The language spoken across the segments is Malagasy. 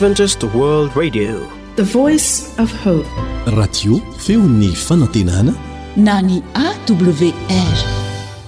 Adventist World Radio, the voice of hope. Radio feony fanantenana na ny AWR.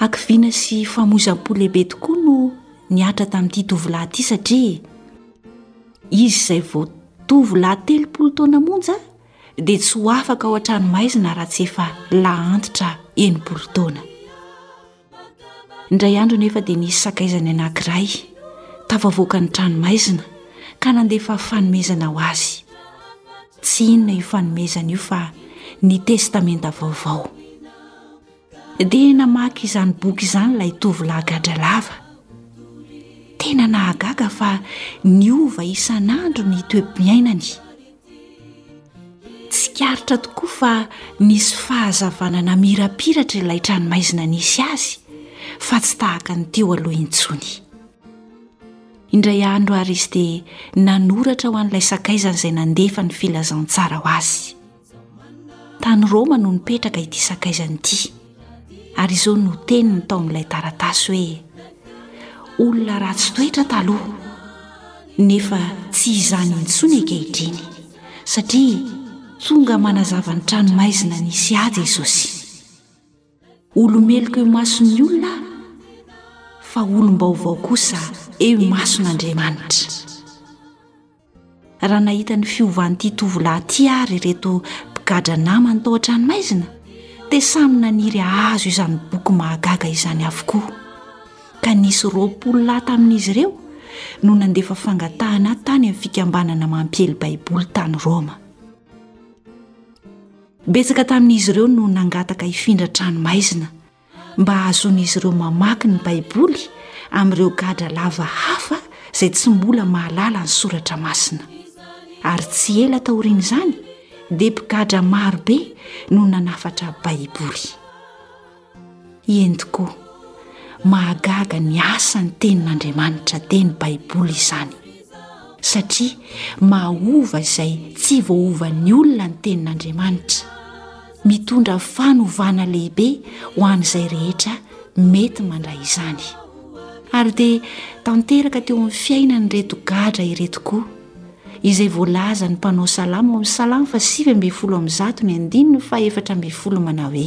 Hakiviana sy famoizam-po lehibe tokoa no nihatra tamin'ity tovolahy ity satria izy izay vao tovolahy telopolo taona monja dia tsy ho afaka ao an-tranomaizina raha tsy efa lahantitra enimpolo taona. Indray andro anefa dia nisy sakaizany anankiray tafavoaka ny tranomaizina ka nandefa fanomezana ho azy. Tsy inona io fanomezana io fa ny testamenta vaovao. dia namaky izany boky izany ilay tovolahy gadra lava. Tena nahagaga fa niova isan'andro ny toe-piainany. Tsikaritra tokoa fa nisy fahazavana namirapiratra ilay tranomaizina nisy azy fa tsy tahaka ny teo aloha intsony. Indray andro ary izy dia nanoratra ho an'ilay sakaizany izay nandefa ny filazantsara ho azy. Tany Roma no nipetraka ity sakaizany ity, ary izao no teniny tao amin'ilay taratasy hoe olona ratsy toetra taloha nefa tsy izany intsony ankehitriny satria tonga manazava ny tranomaizina nisy ahy Jesosy. Olo-meloka eo imason'ny olona aho, fa olom-baovao kosa eo imason'Andriamanitra. Raha nahita ny fiovan'ity tovolahy ity àry ireto mpigadra namany tao an-tranomaizina, dia samy naniry hahazo izany boky mahagaga izany avokoa. Ka nisy roapolo lahy tamin'izy ireo no nandefa fangatahana tany amin'ny Fikambanana Mampiely Baiboly tany Roma. Betsaka tamin'izy ireo no nangataka hifindra tranomaizina mba hahazoan'izy ireo mamaky ny Baiboly amin'ireo gadra lava hafa izay tsy mbola mahalala ny soratra masina. Ary tsy ela taorian'izany dia mpigadra marobe no nanafatra Baiboly. Eny tokoa, mahagaga ny asan'ny Tenin'Andriamanitra teny Baiboly izany, satria mahova izay tsy voahovan'ny olona ny Tenin'Andriamanitra. Mitondra fanovana lehibe ho an'izay rehetra mety mandray izany. Ary dia tanteraka teo amin'ny fiainan'ireto gadra ireto koa izay voalazan'ny mpanao salamo ao amin'ny salamo fa sivy ambin'ny folo amby zato ny andininy faha efatra ambin'ny folo manao hoe.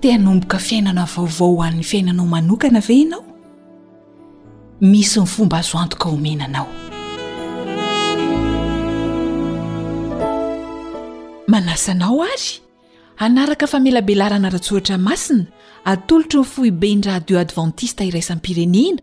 Te hanomboka fiainana vaovao ho an'ny fiainanao manokana ve ianao? Misy ny fomba azo antoka omena anao. Manasa anao ary hanaraka famelabelarana ara-tsoratra masina atolotry ny foiben-dRadio Advantista Iraisam-pirenena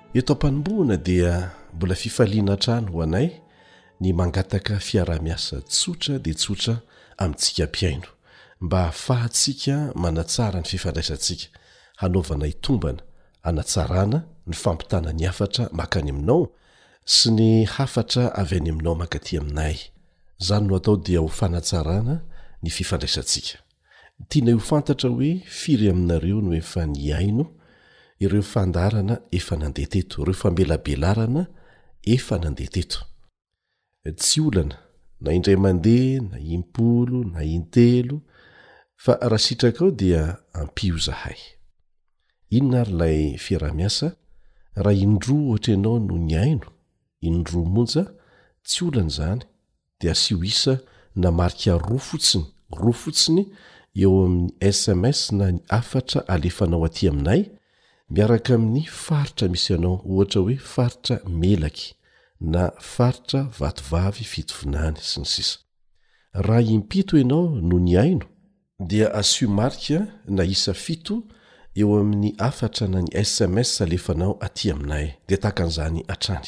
Eto am-panombohana dia mbola fifaliana hatrany ho anay ny mangataka fiaraha-miasa tsotra dia tsotra amintsika mpihaino mba hahafahantsika manatsara ny fifandraisantsika, hanaovana itombana, hanatsarana ny fampitana ny hafatra makany aminao sy ny hafatra avy any aminao mankaty aminay. Izany no atao dia ho fanatsarana ny fifandraisantsika. Tianay ho fantatra hoe firy aminareo no efa nihaino ireo fandaharana efa nandeha teto, ireo famelabelarana efa nandeha teto. Tsy olana na indray mandeha na impolo na intelo fa raha sitrakao dia ampio zahay. Inona ary ilay fiaraha-miasa raha indroa ohatra ianao no nihaino, indroa monja, tsy olana izany dia asio isa na marika roa fotsiny, roa fotsiny, eo amin'ny sms na ny hafatra alefanao aty aminay, miaraka amin'ny faritra misy anao, ohatra hoe faritra Melaky na faritra Vatovavy Fitovinany, sy ny sisa Raha impito ianao no nihaino, dia asio marika na isa fito eo amin'ny hafatra na ny sms alefanao aty aminay, dia tahaka an'izany hatrany.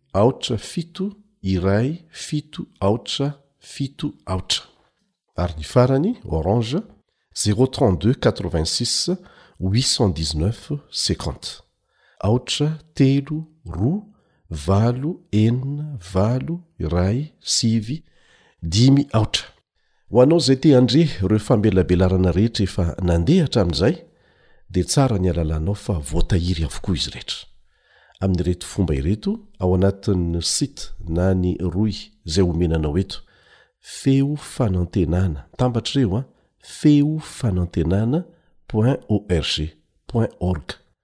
aotra fito iray fito aotra fito aotra ary ny farany orange zero trente deux quatre vingt six huit cent dix neuf cinquante aotra telo roa valo enina valo iray sivy dimy aotra Ho anao izay te handre ireo famelabelarana rehetra efa nandeha hatramin'izay, dia tsara ny halalanao fa voatahiry avokoa izy rehetra. Amin'ireto fomba ireto ao anatin'ny site na ny rohy izay omena anao eto, feo fanantenana, tambatra ireo an, feo fanantenana point org, point org.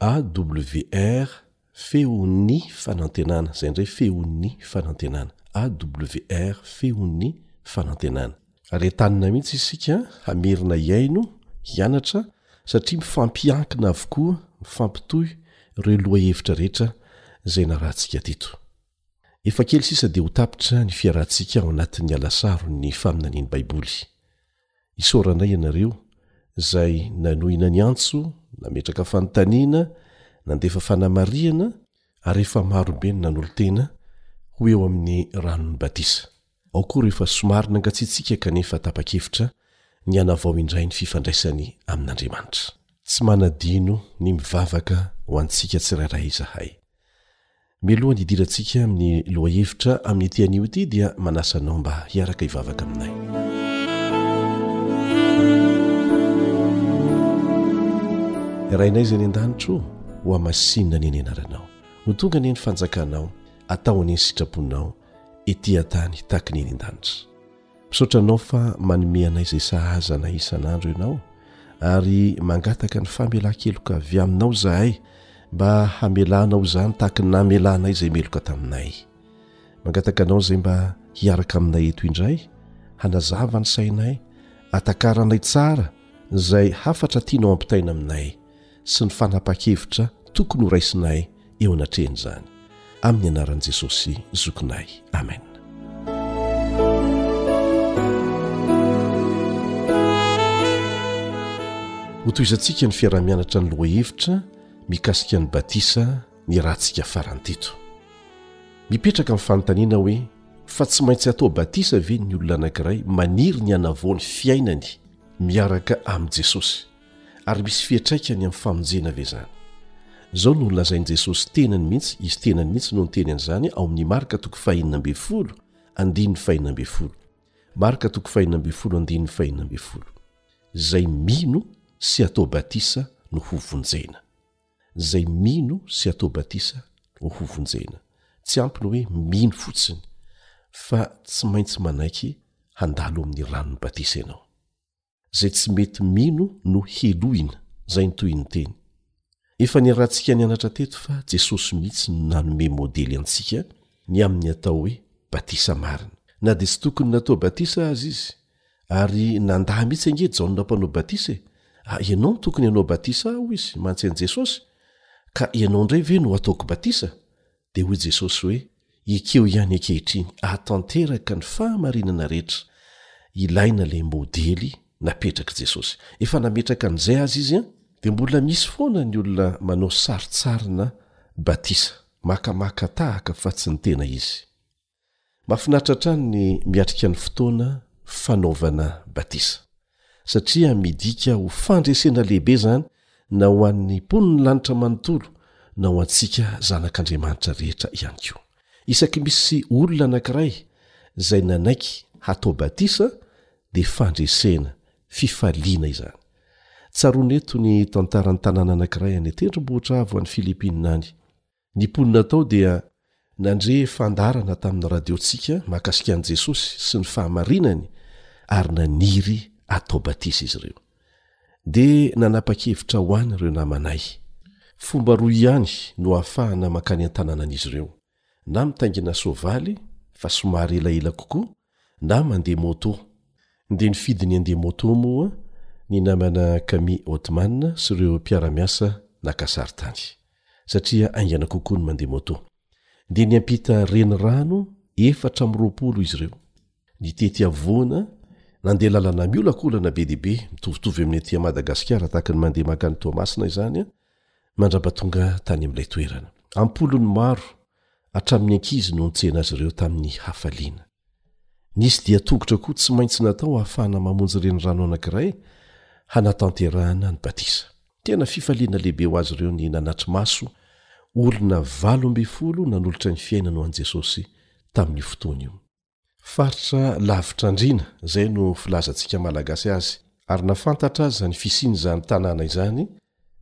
AWR Feon'ny Fanantenana, izay indray Feon'ny Fanantenana, AWR Feon'ny Fanantenana. Ary entanina mihitsy isika hamerina hihaino, hianatra, satria mifampiankina avokoa, mifampitohy, ireo lohahevitra rehetra izay narahantsika teto. Efa kely sisa dia ho tapitra ny fiarahantsika ao anatin'ny alasaron'ny faminanian'ny Baiboly. Isaoranay ianareo izay nanohina ny antso, nametraka fanontaniana, nandefa fanamarihana ary efa marobe ny nanolo-tena ho eo amin'ny ranon'ny batisa. Ao koa ireo efa somary nangatsiatsiaka kanefa tapa-kevitra ny hanavao indray ny fifandraisany amin'Andriamanitra. Tsy manadino ny mivavaka ho antsika tsirairay izahay. Mialohan'ny hidirantsika amin'ny lohahevitra amin'ity anio ity dia manasa anao mba hiaraka hivavaka aminay. Rainay izay ny an-danitro ho hamasinina ny eny anaranao. Ho tonga ny eny fanjakanao, atao ny eny sitraponao, ety an-tany taky ny eny an-danitra. Misaotra anao fa manome anay izay sahaza anay isan'andro ianao ary mangataka ny famelan-keloka avy aminao izahay mba hamelanao izany tahaka ny namelanay izay meloka taminay. Mangataka anao izay mba hiaraka aminay eto indray hanazava ny sainay, hatakaranay tsara izay hafatra tianao hampitaina aminay. sy ny fanapan-kevitra tokony ho raisinay eo anatrehan'izany. Amin'ny anaran'i Jesosy zokinay. Amen. Ho tohizantsika ny fiaraha-mianatra ny lohahevitra mikasika ny batisa ny rahantsika farany teto. Mipetraka amin'ny fanontaniana hoe fa tsy maintsy atao batisa ve ny olona anankiray maniry ny hanavao ny fiainany miaraka amin'i Jesosy? Ary misy fiantraikany amin'ny famonjena ve izany? Izao no nolazain'i Jesosy tenany mihitsy, izy tenany mihitsy no niteny an'izany ao amin'ny Marka toko fahenina ambin'ny folo, andininy fahenina ambin'ny folo. Marka toko fahenina ambin'ny folo, andininy fahenina ambin'ny folo. Izay mino sy atao batisa no hovonjena. Izay mino sy atao batisa no hovonjena. Tsy ampy ny hoe mino fotsiny, fa tsy maintsy manaiky handalo amin'ny ranon'ny batisa ianao. izay tsy mety mino no helohina izay ny tohin'ny teny efa ny rantsika ny anatra teto fa jesosy mihitsy ny nanome modely antsika ny amin'ny atao hoe batisa marina na dia tsy tokony natao batisa azy izy ary nanda mihitsy ange jaona mpanao batisa e ah, ianao no tokony hanao batisa aho izy mantsy an'i jesosy ka ianao indray ve no ataoko batisa Dia hoy Jesosy hoe, Ekeo ihany ankehitriny, ahatanteraka ny fahamarinana rehetra ilaina ilay modely napetrak'i Jesosy. Efa nametraka an'izay azy Izy an! Dia mbola misy foana ny olona manao sarintsarina batisa, makamaka tahaka fa tsy ny tena izy. Mahafinaritra hatrany ny miatrika ny fotoana fanaovana batisa, satria midika ho fandresena lehibe izany na ho an'ny mponin'ny lanitra manontolo na ho antsika zanak'Andriamanitra rehetra ihany koa. Isaky misy olona anankiray izay nanaiky hatao batisa dia fandresena, fifaliana izany. Tsaroana eto ny tantaran'ny tanàna anankiray any an-tendrombohitra avo any Philippines any. Ny mponina tao dia nandre fandaharana tamin'ny radiontsika mahakasika an'i Jesosy sy ny fahamarinany ary naniry hatao batisa izy ireo. Dia nanapa-kevitra ho any ireo namanay. Fomba roa ihany no ahafahana mankany an-tanànan'izy ireo, na mitaingina soavaly fa somary elaela kokoa, na mandeha môtô. Ndeha nifidy ny handeha môtô moa ny namana Kami Othman sy ireo mpiara-miasa naka sary tany, satria haingana kokoa ny mandeha môtô. Dia niampita renirano efatra amby roapolo izy ireo. Nitety havoana, nandeha lalana miolakolana be dia be, mitovitovy amin'ny aty Madagasikara, tahaka ny mandeha mankany Toamasina izany, mandrabatonga tany amin'ilay toerana. Am-polony maro, hatramin'ny ankizy no nitsena azy ireo tamin'ny hafaliana. Nisy dian-tongotra koa tsy maintsy natao hahafahana mamonjy renirano anankiray hanatanterahana ny batisa. Tena fifaliana lehibe ho azy ireo ny nanatri-maso olona valo ambin'ny folo nanolotra ny fiainany ho an'i Jesosy tamin'io fotoana io. Faritra lavitra andriana, izay no filazantsika Malagasy azy, ary na fantatra aza ny fisian'izany tanàna izany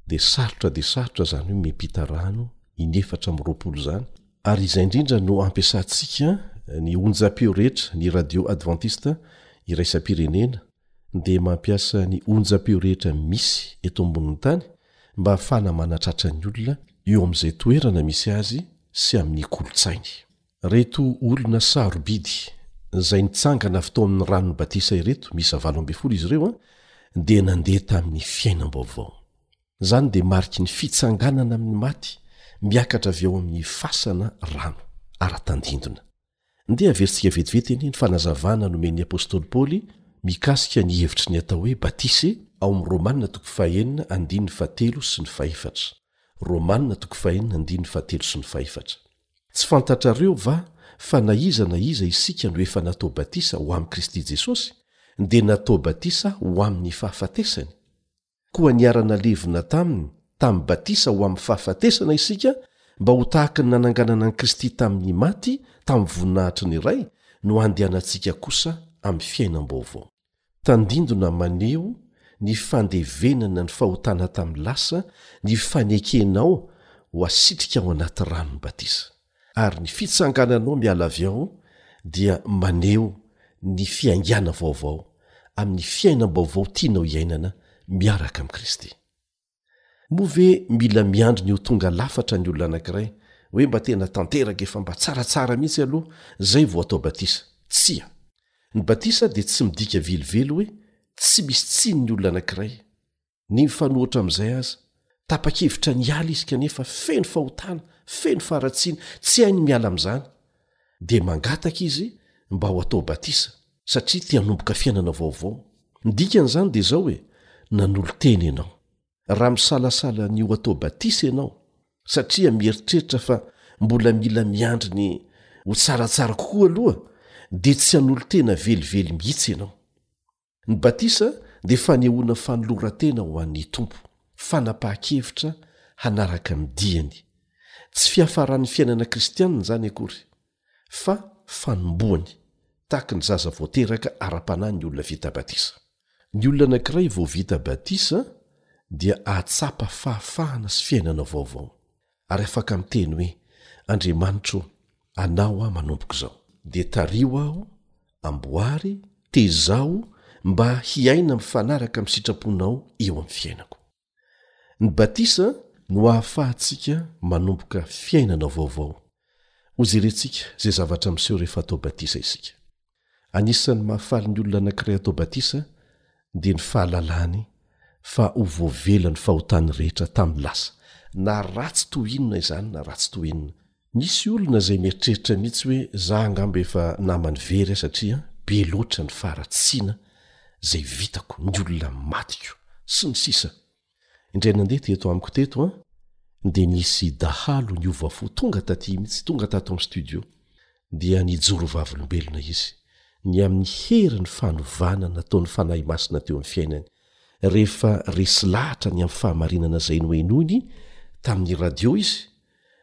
dia sarotra dia sarotra izany hoe miampita rano iny efatra amby roapolo izany, ary izay indrindra no ampiasantsika ny onjam-peo rehetra, ny radio advantista iraisam-pirenena dia mampiasa ny onjam-peo rehetra misy eto ambonin'ny tany mba hahafana manatratra ny olona eo amin'izay toerana misy azy sy amin'ny kolontsainy. Reto olona sarobidy izay nitsangana avy tao amin'ny ranon'ny batisa ireto, miisa valo ambin'ny folo izy ireo, dia nandeha tamin'ny fiainam-baovao. Izany dia mariky ny fitsanganana amin'ny maty miakatra avy ao amin'ny fasana rano ara-tandindona. Ndeha averintsika vetivety anie ny fanazavana nomen'ny apostoly Paoly mikasika ny hevitry ny atao hoe batisa e, ao amin'ny Romana toko fahenina andininy fahatelo sy ny fahefatra. Tsy fantatrareo va fa na iza na iza isika no efa natao batisa ho amin'i Kristy Jesosy, dia natao batisa ho amin'ny fahafatesany? Koa niara-nalevina taminy tamin'ny batisa ho amin'ny fahafatesana isika, mba ho tahaka ny nananganana an'i Kristy tamin'ny maty tamin'ny voninahitry ny Ray no handehanantsika kosa amin'ny fiainam-baovao. Tandindona maneho ny fandevenana ny fahotana tamin'ny lasa ny fanekenao ho asitrika ao anaty ranon'ny batisa, ary ny fitsangananao miala avy ao dia maneho ny fiaingàna vaovao amin'ny fiainam-baovao tianao iainana miaraka amin'i Kristy. Moa ve mila miandry ny ho tonga lafatra ny olona anankiray, hoe mba tena tanteraka efa mba tsaratsara mihitsy aloha, izay vao atao batisa? Tsia. Ny batisa dia tsy midika velively hoe tsy misy tsiny ny olona anankiray. Ny mifanohitra amin'izay aza. Tapa-kevitra ny hiala izy kanefa feno fahotana, feno faharatsiana, tsy hainy miala amin'izany. dia mangataka izy mba ho atao batisa satria te hanomboka fiainana vaovao. Ny dikan'izany dia izao hoe, nanolo-tena ianao. Raha misalasala ny ho atao batisa ianao satria mieritreritra fa mbola mila miandry ny ho tsaratsara kokoa aloha, dia tsy hanolo-tena velively mihitsy ianao. Ny batisa dia fanehoana fanoloran-tena ho an'ny Tompo, fanapahan-kevitra hanaraka ny diany. Tsy fiafaran'ny fiainana kristianina izany akory, fa fanombohany, tahaka ny zaza vao teraka ara-panahy ny olona vita batisa. Ny olona anankiray vao vita batisa dia ahatsapa fahafahana sy fiainana vaovao. ary afaka miteny hoe, Andriamanitra ô, Anao aho manomboka izao. Dia tariho aho, amboary, tezaho mba hiaina mifanaraka amin'ny sitraponao eo amin'ny fiainako. Ny batisa no hahafahantsika manomboka fiainana vaovao. Hojerentsika izay zavatra miseho rehefa atao batisa isika. Anisan'ny mahafaly ny olona anankiray atao batisa dia ny fahalalany fa ho voavela ny fahotany rehetra tamin'ny lasa, na ratsy toy inona izany na ratsy toy inona. Misy olona izay mieritreritra mihitsy hoe za angamba efa namany very aho satria be loatra ny faharatsiana izay vitako, ny olona matiko, sy ny sisa. indray nandeha teto amiko teto an dia nisy dahalo niova fo tonga taty mitsy tonga tato amin'ny studio dia nijoro vavolombelona izy ny amin'ny hery ny fanovana nataon'ny fanahy masina teo amin'ny fiainany rehefa resy lahatra ny amin'ny fahamarinana izay nohenoiny tamin'ny radio izy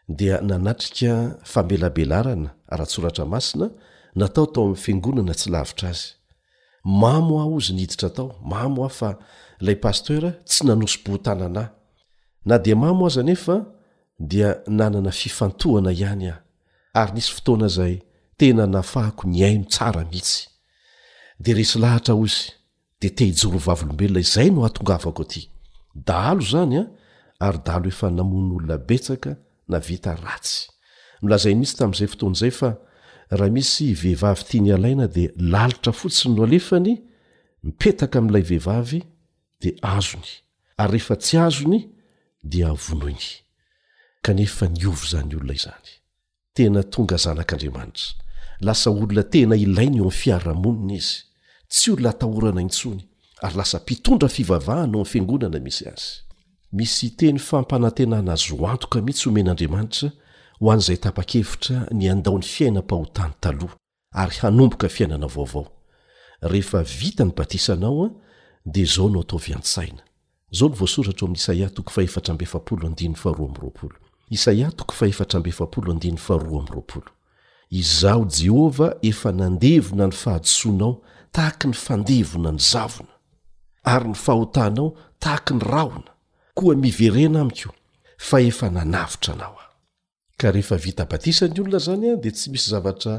dia nanatrika famelabelarana ara-tSoratra Masina natao tao amin'ny Fiangonana tsy lavitra azy. Mamo aho ozy niditra tao, mamo aho fa ilay Pasteur tsy nanosi-boho-tanana ahy. Na dia mamo aza anefa dia nanana fifantohana ihany aho ary nisy fotoana izay tena nafahako nihaino tsara mihitsy. Dia resy lahatra ozy dia te hijoro ho vavolombelona izay no ahatongavako aty dahalo izany an ary dahalo efa namono olona betsaka na vita ratsy nolazainy mihitsy tamin'izay fotoana izay fa raha misy vehivavy tia ny alaina dia lalitra fotsiny no alefany mipetaka amin'ilay vehivavy dia azony ary rehefa tsy azony dia vonoiny kanefa niova izany olona izany Tena tonga zanak'Andriamanitra. Lasa olona tena ilaina eo amin'ny fiarahamonina izy. Tsy olona atahorana intsony, ary lasa mpitondra fivavahana eo amin'ny fiangonana misy azy. Misy teny fampanantenana azo antoka mihitsy omen'Andriamanitra ho an'izay tapa-kevitra ny handao ny fiainam-pahotany taloha. ary hanomboka fiainana vaovao. Rehefa vita ny batisanao dia zao no ataovy an-tsaina. Zao no voasoratra ao amin'ny Isaia toko fahefatra amby efapolo andininy faharoa amby roapolo. Isaia toko fahefatra amby efapolo andininy faharoa amby roapolo. Izaho Jehovah efa nandevona ny fahadisoanao tahaky ny fandevona ny zavona, ary ny fahotanao tahaky ny rahona, koa miverena amiko, fa efa nanavotra anao aho. Ka rehefa vita batisa ny olona izany dia tsy misy zavatra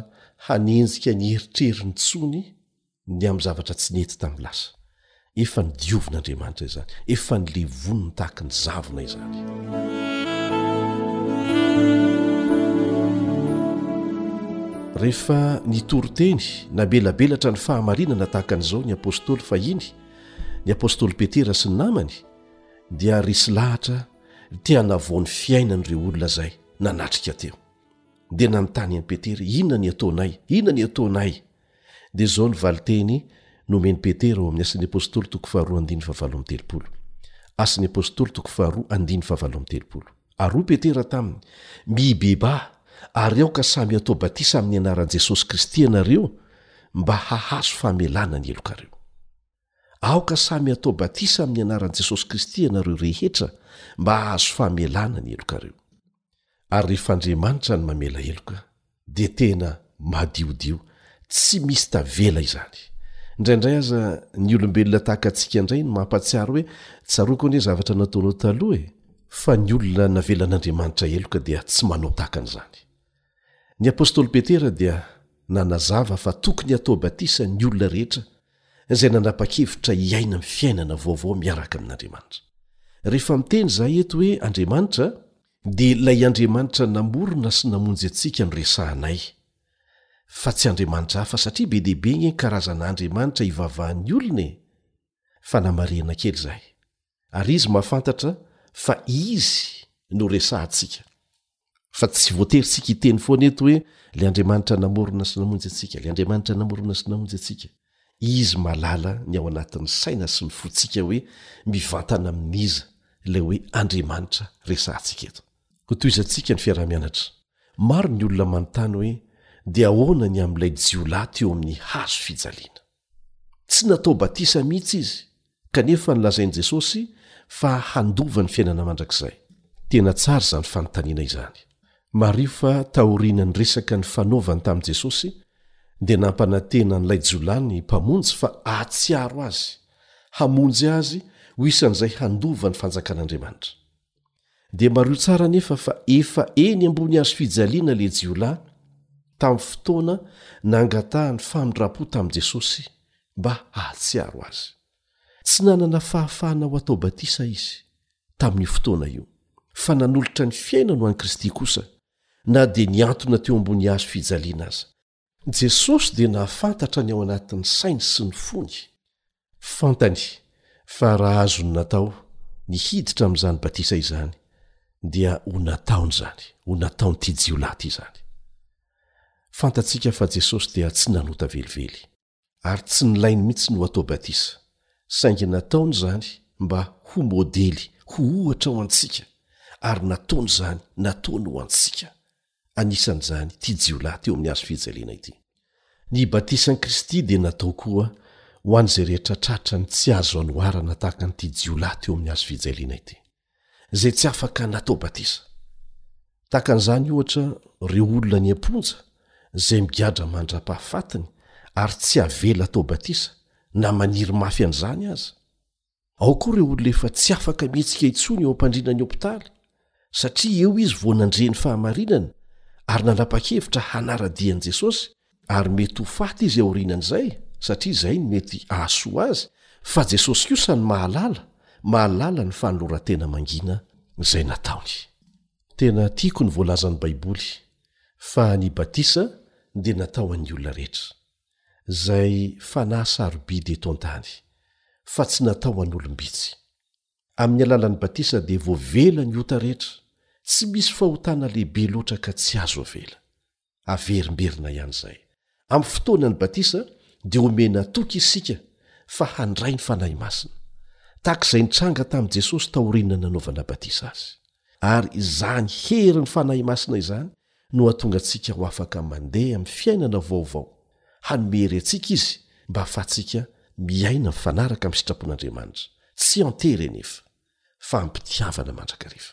hanenjika ny eritreriny intsony ny amin'ny zavatra tsy nety tamin'ny lasa. Efa nodiovin'Andriamanitra izany. Efa nilevoniny tahaka ny zavona izany. Rehefa nitory teny namelabelatra ny fahamarinana tahaka an'izao ny apostoly fahiny, ny apostoly Petera sy ny namany, dia resy lahatra te hanavao ny fiainany ireo olona izay nanatrika teo. Dia nanontany an'i Petera, Inona ny ataonay? Inona ny ataonay? Dia izao ny valinteny nomen'i Petera ao amin'ny Asan'ny Apôstôly toko faharoa andininy fahavalo amby telopolo. Asan'ny Apôstôly toko faharoa andininy fahavalo amby telopolo. Ary hoy Petera taminy, Mibebaha, ary aoka samy atao batisa amin'ny anaran'i Jesosy Kristy ianareo mba hahazo famelana ny helokareo. Aoka samy hatao batisa amin'ny anaran'i Jesosy Kristy ianareo rehetra mba hahazo famelana ny helokareo. Ary rehefa Andriamanitra no mamela heloka, dia tena madiodio, tsy misy tavela izany. Indraindray aza ny olombelona tahaka antsika indray no mampahatsiaro hoe, Tsaroako anie zavatra nataonao taloha e! Fa ny olona navelan'Andriamanitra heloka dia tsy manao tahaka an'izany. Ny apostoly Petera dia nanazava fa tokony hatao batisa ny olona rehetra izay nanapa-kevitra hiaina amin'ny fiainana vaovao miaraka amin'Andriamanitra. Rehefa miteny izahay eto hoe Andriamanitra, dia ilay Andriamanitra namorona sy namonjy antsika no resahanay, fa tsy andriamanitra hafa, satria be dia be ange ny karazana andriamanitra ivavahan'ny olona e! Fanamarihana kely izay. ary izy mahafantatra fa izy no resahantsika. Fa tsy voatery tsika hiteny foana eto hoe ilay Andriamanitra namorona sy namonjy antsika, ilay Andriamanitra namorona sy namonjy antsika. Izy mahalala ny ao anatin'ny saina sy ny fontsika hoe mivantana amin'iza ilay hoe Andriamanitra resahantsika eto. Hotohizantsika ny fiaraha-mianatra. Maro ny olona manontany hoe dia ahoana ny amin'ilay jiolahy teo amin'ny hazo fijaliana? Tsy natao batisa mihitsy izy, kanefa nolazain'i Jesosy fa handova ny fiainana mandrakizay. Tena tsara izany fanontaniana izany. Mariho fa taorian'ny resaka nifanaovany tamin'i Jesosy, dia nampanantena an'ilay jiolahy ny Mpamonjy fa hahatsiaro azy, hamonjy azy ho isan'izay handova ny Fanjakan'Andriamanitra. Dia mario tsara anefa fa efa eny ambony hazo fijaliana ilay jiolahy tamin'ny fotoana nangatahany famindram-po tamin'i Jesosy mba hahatsiaro Azy. Tsy nanana fahafahana ho atao batisa izy tamin'io fotoana io, fa nanolotra ny fiainany ho an'i Kristy kosa, na dia nihantona teo ambony hazo fijaliana aza. Jesosy dia nahafantatra ny ao anatin'ny sainy sy ny fony. Fantany fa raha azony natao ny hiditra amin'izany batisa izany, dia ho nataony izany, ho nataon'ity jiolahy ity izany. Fantatsika fa Jesosy dia tsy nanota velively. ary tsy nilainy mihitsy ny ho atao batisa, saingy nataony izany mba ho modely, ho ohatra ho antsika, ary nataony izany, nataony ho antsika, anisan'izany ity jiolahy teo amin'ny hazo fijaliana ity. Ny batisan'i Kristy dia natao koa ho an'izay rehetra tratran'ny tsy azo anoharana tahaka an'ity jiolahy teo amin'ny hazo fijaliana ity. izay tsy afaka natao batisa. Tahaka an'izany, ohatra, ireo olona any am-ponja izay migadra mandra-pahafatiny ary tsy avela atao batisa na maniry mafy an'izany aza. Ao koa ireo olona efa tsy afaka mihetsika intsony eo am-pandrianan'ny hopitaly, satria eo izy vao nandre ny fahamarinana ary nanapa-kevitra hanara-dia an'i Jesosy Ary mety ho faty izy aorianan'izay, satria izay no mety hahasoa azy, fa Jesosy kosa no mahalala, mahalala ny fanoloran-tena mangina izay nataony. Tena tiako ny voalazan'ny Baiboly, fa ny batisa dia natao an'ny olona rehetra. Izay fanahy sarobidy eto an-tany, fa tsy natao an'olom-bitsy. Amin'ny alalan'ny batisa dia voavela ny ota rehetra, tsy misy fahotana lehibe loatra ka tsy azo avela. averimberina ihany izay. Amin'ny fotoanan'ny batisa dia omena toky isika fa handray ny Fanahy Masina, tahaka izay nitranga tamin'i Jesosy taorian'ny nanaovana batisa azy. Ary izany herin'ny Fanahy Masina izany no hahatonga antsika ho afaka mandeha amin'ny fiainana vaovao. Hanome hery antsika izy mba hahafahantsika miaina mifanaraka amin'ny sitrapon'Andriamanitra, tsy an-tery anefa, fa am-pitiavana mandrakariva.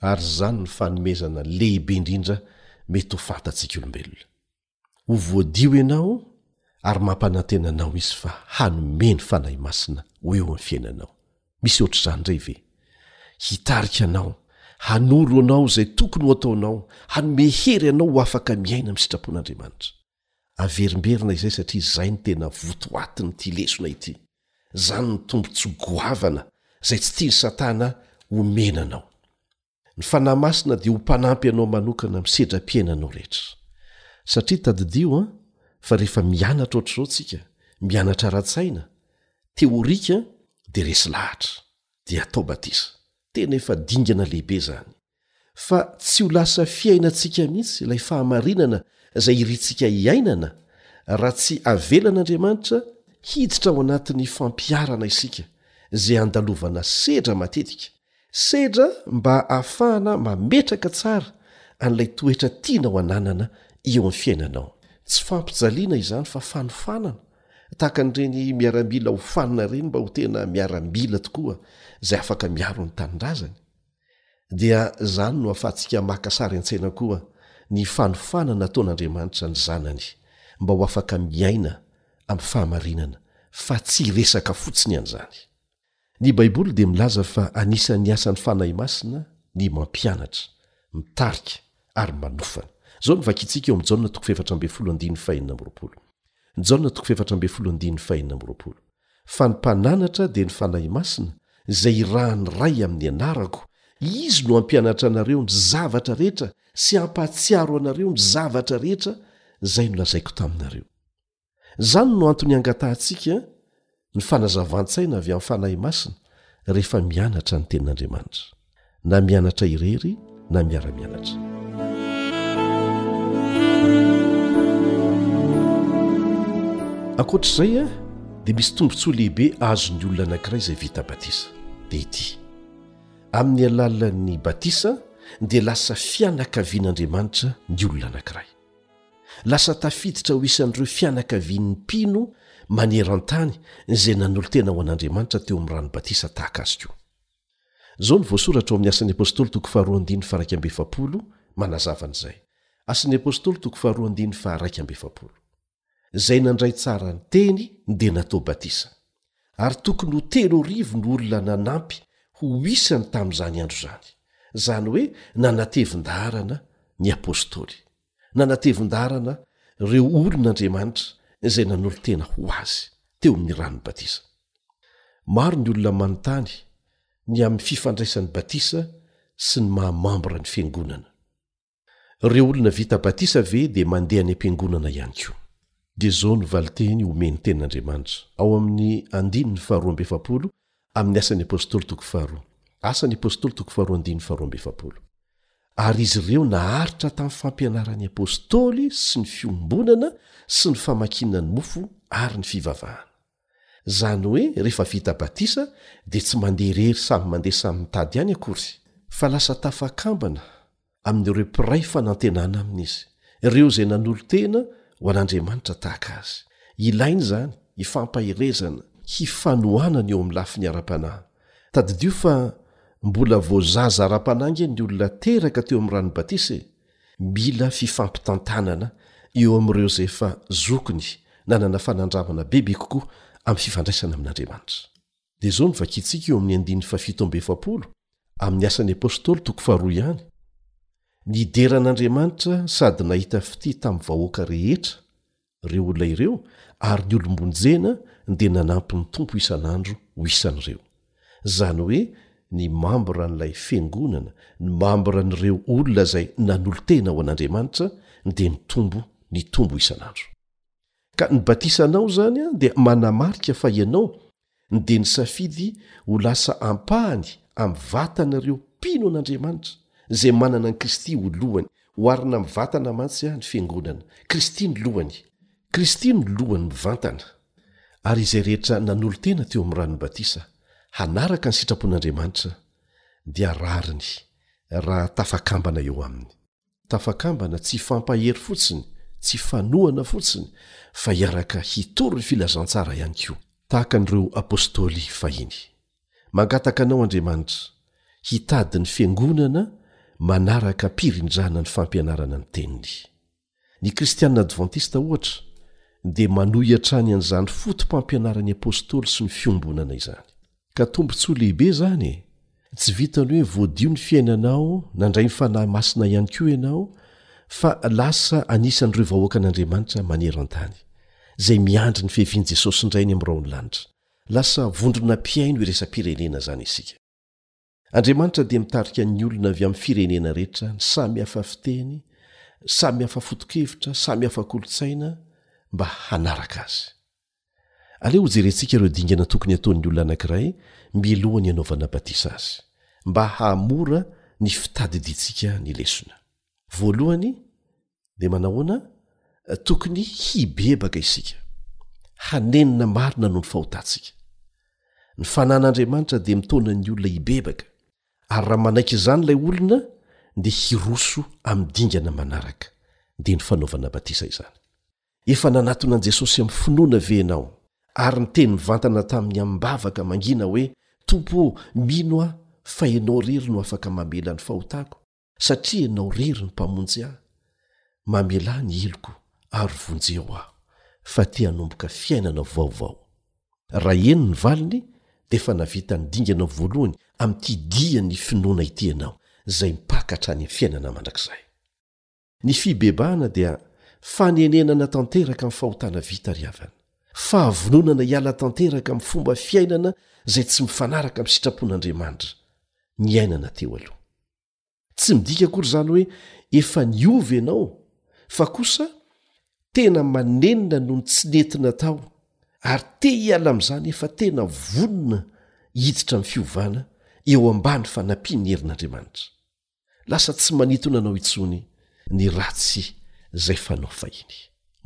Ary izany ny fanomezana lehibe indrindra mety ho fantatsika olombelona. Ho voadio ianao ary mampanantena anao Izy fa hanome ny Fanahy Masina ho eo amin'ny fiainanao. Misy ohatr'izany indray ve? Hitarika anao, hanoro anao izay tokony ho ataonao, hanome hery anao ho afaka miaina amin'ny sitrapon'Andriamanitra. Averimberina izay satria izay no tena votoatin'ity lesona ity. Izany ny tombontsoa goavana izay tsy tian'i Satana homena anao. Ny Fanahy Masina dia ho mpanampy anao manokana amin'ny sedram-piainanao rehetra. Satria tadidio fa rehefa mianatra ohatr'izao tsika, mianatra ara-tsaina, teorika, dia resy lahatra, dia atao batisa. Tena efa dingana lehibe izany. fa tsy ho lasa fiainantsika mihitsy ilay fahamarinana izay irintsika hiainana raha tsy avelan'andriamanitra hiditra ao anatin'ny fampiarana isika izay andalovana sedra matetika sedra mba hahafahana mametraka tsara an'ilay toetra tiana ho ananana eo amin'ny fiainanao tsy fampijaliana izany fa fanofanana tahaka an'ireny miaramila ho fanina ireny mba ho tena miaramila tokoa izay afaka miaro ny tanindrazany dia izany no ahafahantsika maka sary an-tsaina koa ny fanofana nataon'Andriamanitra ny Zanany mba ho afaka miaina amin'ny fahamarinana fa tsy hiresaka fotsiny an'izany. Ny Baiboly dia milaza fa anisan'ny asan'ny Fanahy Masina ny mampianatra, mitarika, ary manofana. Izao no vakintsika eo amin'ny Jaona toko fahefatra ambin'ny folo andininy fahenina amby roapolo. Jaona toko fahefatra ambin'ny folo andininy fahenina amby roapolo. fa ny mpananatra dia ny Fanahy Masina izay irahan'ny Ray amin'ny anarako, Izy no hampianatra anareo ny zavatra rehetra sy hampahatsiaro anareo ny zavatra rehetra izay nolazaiko taminareo. Izany no antony hangatahantsika ny fanazavan-tsaina avy amin'ny Fanahy Masina rehefa mianatra ny Tenin'Andriamanitra. na mianatra irery na miara-mianatra ankoatra izay a dia misy tombontsoa lehibe azon'ny olona anankiray izay vita batisa dia ity amin'ny alalan'ny batisa dia lasa fianakavian'andriamanitra ny olona anankiray lasa tafiditra ho isan'ireo fianakavian'ny mpino maneran-tany izay nanolo-tena ho an'andriamanitra teo amin'ny rano batisa tahaka azy koa Izao no voasoratra ao amin'ny Asan'ny Apôstôly toko faharoa andininy faharaika amby efapolo manazava an'izay. Asan'ny Apôstôly toko faharoa andininy faharaika amby efapolo. Izay nandray tsara ny teny dia natao batisa. Ary tokony ho telo arivo ny olona nanampy ho isany tamin'izany andro izany. Izany hoe nanatevin-daharana ny Apôstôly. nanatevin-dàlana ireo olon' Andriamanitra izay nanolo-tena ho Azy teo amin' ny ranon'ny batisa. Maro ny olona manontany ny amin' ny fifandraisan'ny batisa sy ny maha-mambra ny Fiangonana. Ireo olona vita batisa ve dia mandeha any am-piangonana ihany koa? Dia izao no valin-teny omen'ny Tenin'Andriamanitra, ao amin' ny andininy faharoa amby efapolo Amin'ny Asan'ny Apostoly toko faharoa. Asan'ny Apostoly toko faharoa andininy faharoa amby efapolo. Ary izy ireo naharitra tamin'ny fampianaran'ny Apostoly sy ny fiombonana sy ny famakiana ny mofo ary ny fivavahana. Izany hoe rehefa vita batisa dia tsy mandeha irery samy mandeha samy mitady any akory, fa lasa tafakambana amin'ireo mpiray fanantenana aminy izy, ireo izay nanolo-tena ho an'Andriamanitra tahaka azy. Ilaina izany hifampaherezana, hifanohanana eo amin'ny lafiny ara-panahy. Tadidio fa mbola vao zaza ara-panahy ange ny olona teraka teo amin'ny ran'ny batisa e! Mila fifampitantanana eo amin'ireo izay efa zokiny, nanana fanandramana bebe kokoa amin'ny fifandraisana amin'Andriamanitra. dia izao no vakintsika eo amin'ny andininy fahafito amby efapolo amin'ny asan'ny apostoly toko faharoa ihany nidera an'andriamanitra sady nahita fitia tamin'ny vahoaka rehetra ireo olona ireo ary ny olom-bonjena dia nanampy ny tompo isan'andro ho isan'ireo izany hoe ny mambra n'ilay fiangonana ny mambra n'ireo olona izay nanolo-tena ho an'andriamanitra dia nitombo ny tombo isan'andro Ka ny batisanao izany dia manamarika fa ianao dia nisafidy ho lasa ampahany amin'ny vatan'ireo mpino an'Andriamanitra, izay manana an'i Kristy ho lohany. Oharina amin'ny vatana mantsy ny Fiangonana. Kristy no lohany. Kristy no lohany mivantana, ary izay rehetra nanolo-tena teo amin'ny ran'ny batisa hanaraka ny sitrapon'Andriamanitra dia rariny raha tafakambana eo Aminy. Tafakambana tsy hifampahery fotsiny, tsy hifanohana fotsiny, fa hiaraka hitory ny filazantsara ihany koa. Tahaka an'ireo Apôstôly fahiny. Mangataka anao Andriamanitra, hitady ny Fiangonana manaraka am-pirindrana ny fampianarana ny Teniny. Ny Kristianina Advantista, ohatra, dia manohy hatrany an'izany foto-pampianaran'ny Apôstôly sy ny Fiombonana izany. Ka tombontsoa lehibe izany e! Tsy vitan'ny hoe voadio ny fiainanao, nandray ny Fanahy Masina ihany koa ianao, fa lasa anisan'ireo vahoakan'Andriamanitra maneran-tany, izay miandry ny fiavian'i Jesosy indray any amin'ny raon'ny lanitra. Lasa vondrona mpihaino iraisam-pirenena izany isika. Andriamanitra dia mitarika ny olona avy amin'ny firenena rehetra, ny samy hafa fiteny, samy hafa foto-kevitra, samy hafa kolontsaina, mba hanaraka azy. Aleo hojerentsika ireo dingana tokony hataon'ny olona anankiray mialohan'ny hanaovana batisa azy, mba hahamora ny fitadidiantsika ny lesona. Voalohany dia manahoana tokony hibebaka isika, hanenina marina noho ny fahotantsika. Ny fanan'Andriamanitra dia mitaona ny olona hibebaka, ary raha manaiky izany ilay olona dia hiroso amin'ny dingana manaraka, dia ny fanaovana batisa izany. Efa nanatona an'i Jesosy amin'ny finoana ve ianao ary niteny mivantana tamin'ny amim-bavaka mangina hoe, Tompo ô, mino aho fa Ianao irery no afaka mamela ny fahotako? Satria ianao rery no Mpamonjy ahy, mamelà ny heloko ary vonjeo aho, fa te hanomboka fiainana vaovao. Raha heno ny valiny, dia efa nahavita ny dingana voalohany amin'ity dian'ny finoana ity ianao, izay mpaka hatrany amin'ny fiainana mandrakizay. Ny fibebahana dia fanenenana tanteraka amin'ny fahotana vita ry havana, fahavononana hiala tanteraka amin'ny fomba fiainana izay tsy mifanaraka amin'ny sitrapon'Andriamanitra niainana teo aloha. tsy midika akory izany hoe efa niova ianao fa kosa tena manenina noho ny tsy nety natao ary te hiala amin'izany efa tena vonona hiditra amin'ny fiovana eo ambany fanampian'ny herin'andriamanitra lasa tsy manitona anao intsony ny ratsy izay fanao fahiny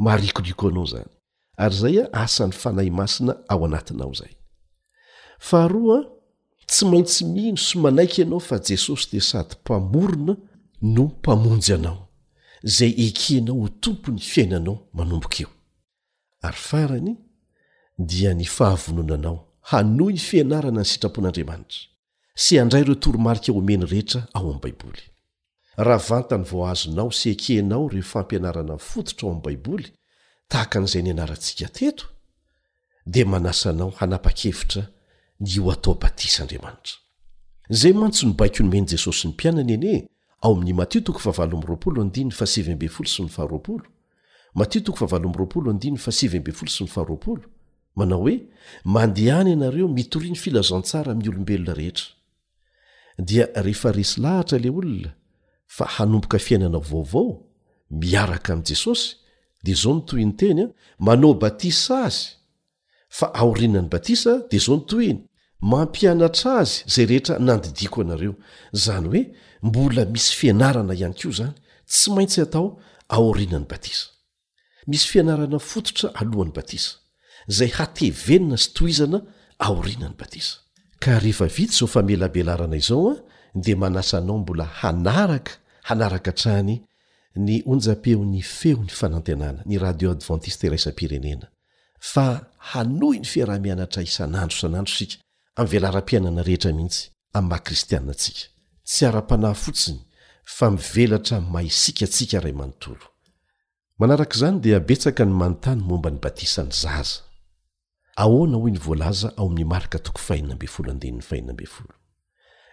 marikoriko anao izany ary zay a asan'ny fanahy masina ao anatinao zay faharoa a tsy maintsy mino sy manaiky ianao fa jesosy dia sady mpamorona no mpamonjy anao zay ekenao ho tompo ny fiainanao manomboka eo ary farany dia ny fahavononanao hanoa ny fianarana ny sitrapon'andriamanitra sy handray ireo toromarika omeny rehetra ao amin'ny baiboly Raha vantany vao azonao sy ekenao ireo fampianarana fototra ao amin'ny Baiboly, tahaka an'izay nianarantsika teto, dia manasa anao hanapa-kevitra ny ho atao batisa Andriamanitra. Izay mantsy no baiko nomen'i Jesosy ny mpianany anie ao amin'ny Matio toko fahavalo amby roapolo andininy fahasivy ambin'ny folo sy ny faharoapolo, Matio toko fahavalo amby roapolo andininy fahasivy ambin'ny folo sy ny faharoapolo, manao hoe, Mandehana ianareo mitoria ny filazantsara amin'ny olombelona rehetra. dia rehefa resy lahatra ilay olona fa hanomboka fiainana vaovao miaraka amin'i Jesosy dia izao no tohin'ny teny an, manao batisa azy fa aorinan'ny batisa dia izao ny tohiny, mampianatra azy izay rehetra nandidiako anareo. Izany hoe mbola misy fianarana ihany koa izany tsy maintsy atao aorinan'ny batisa. Misy fianarana fototra alohan'ny batisa, izay hatevenina sy tohizana aorianan'ny batisa. Ka rehefa vita izao famelabelarana izao dia manasa anao mbola hanaraka hanaraka hatrany ny onjam-peon'ny Feon'ny Fanantenana, ny Radio Advantista Iraisam-pirenena, fa hanohy ny fiaraha-mianatra isan'andro isan'andro isika, amin'ny velaram-piainana rehetra mihitsy, amin'ny maha Kristiana antsika. Tsy ara-panahy fotsiny, fa mivelatra amin'ny maha isika antsika iray manontolo. Manaraka izany dia betsaka ny manontany momba ny batisan'ny zaza. Ahoana hoy ny voalaza ao amin'ny Marka toko fahenina ambin'ny folo andininy fahenina ambin'ny folo,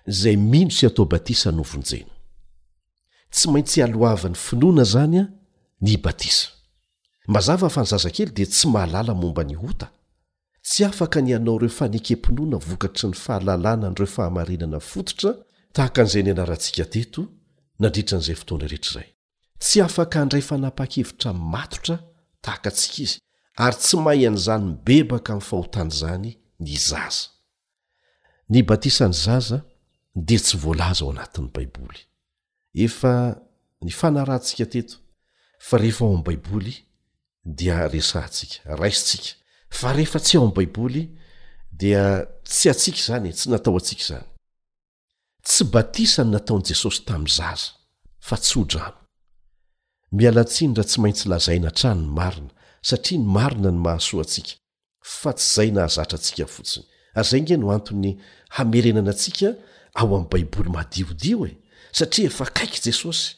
Izay mino sy atao batisa no vonjena. Tsy maintsy aloavan'ny finoana izany ny batisa. Mazava fa ny zazakely dia tsy mahalala momba ny ota. Tsy afaka ny hanao ireo fanekem-pinoana vokatry ny fahalalana an'ireo fahamarinana fototra tahaka an'izay nianarantsika teto nandritra an'izay fotoana rehetra izay. Tsy afaka handray fanapahan-kevitra matotra tahaka antsika izy, ary tsy mahay an'izany mibebaka amin'ny fahotana izany ny zaza. Ny batisan'ny zaza dia tsy voalaza ao anatin'ny Baiboly. Efa nifanarahantsika teto fa rehefa ao amin'ny Baiboly dia resahantsika, raisintsika, fa rehefa tsy ao amin'ny Baiboly dia tsy antsika izany e, tsy natao antsika izany. Tsy batisa no nataon'i Jesosy tamin'ny zaza, fa tso-drano. Miala tsiny raha tsy maintsy lazaina hatrany ny marina, satria ny marina no mahasoa antsika, fa tsy izay nahazatra antsika fotsiny. Ary izay ange no antony hamerenana antsika ao amin'ny Baiboly madiodio e! Satria efa akaiky Jesosy.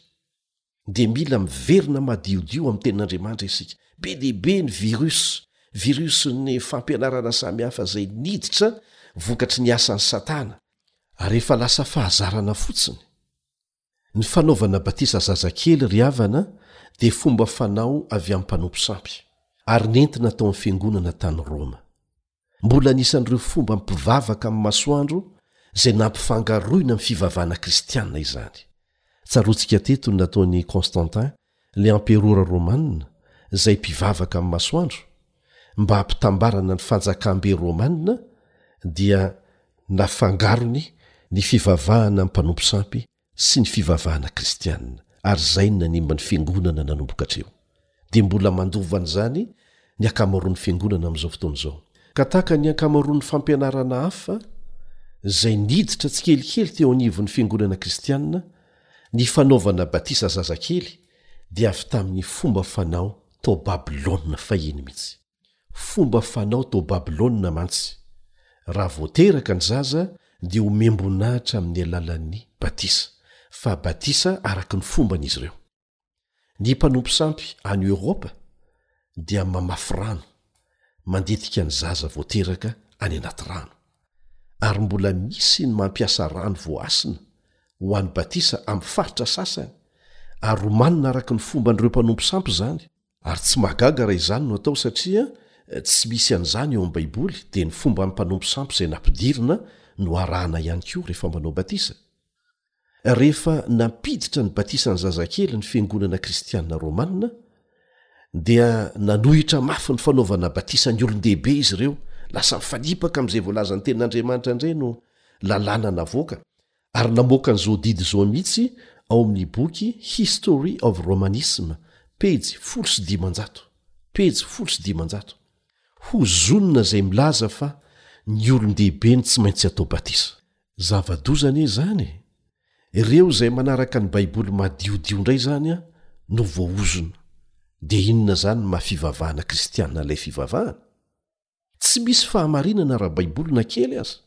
dia mila miverina madiodio amin'ny tenin'Andriamanitra isika. Be dia be ny virus, virusin'ny fampianarana samihafa izay niditra vokatry ny asan'i Satana. Ary efa lasa fahazarana fotsiny. Ny fanaovana batisa zazakely ry havana dia fomba fanao avy amin'ny mpanompo sampy, ary nentina tao amin'ny fiangonana tany Roma. Mbola anisan'ireo fomba mpivavaka amin'ny masoandro izay nampifangaroina amin'ny fivavahana kristiana izany. Tsaroantsika teto ny nataon'i Constantin, ilay amperôra romanina, izay mpivavaka amin'ny masoandro, mba hampitambarana ny fanjakam-be romanina, dia nafangarony ny fivavahana amin'ny mpanompo sampy sy ny fivavahana kristiana ary izay no nanimba ny fiangonana nanomboka hatreo. Dia mbola mandova an'izany ny ankamaroan'ny fiangonana amin'izao fotoana izao. Ka tahaka ny ankamaroan'ny fampianarana hafa izay niditra tsikelikely teo anivon'ny fiangonana kristiana, ny fanaovana batisa zazakely dia avy tamin'ny fomba fanao tao Babylona fahiny mihitsy. Fomba fanao tao Babylona mantsy, raha vao teraka ny zaza dia omem-boninahitra amin'ny alalan'ny batisa, fa batisa araka ny fombany izy ireo. Ny mpanompo sampy any Eoropa dia mamafy rano mandetika ny zaza vao teraka any anaty rano, ary mbola misy ny mampiasa rano voahasina ho an'ny batisa amin'ny faritra sasany, ary omanina araka ny fomban'ireo mpanompo sampy izany, Ary tsy mahagaga raha izany no atao satria tsy misy an'izany eo amin'ny Baiboly, dia ny fomban'ny mpanompo sampy izay nampidirina no arahana ihany koa rehefa manao batisa. Rehefa nampiditra ny batisan'ny zazakely ny fiangonana kristiana romanina, dia nanohitra mafy ny fanaovana batisa ny olon-dehibe izy ireo, lasa mifanipaka amin'izay voalazan'ny Tenin'Andriamanitra indray no lalàna navoaka. ary namoaka an'izao didy izao mihitsy ao amin'ny boky History of Romanism, pejy folo sy dimanjato, pejy folo sy dimanjato, Ho zonona izay milaza fa ny olon-dehibe no tsy maintsy atao batisa. Zava-doza anie izany e! Ireo izay manaraka ny Baiboly madiodio indray izany no voaozona. Dia inona izany ny maha-fivavahana kristiana an'ilay fivavahana? Tsy misy fahamarinana ara-baiboly na kely aza.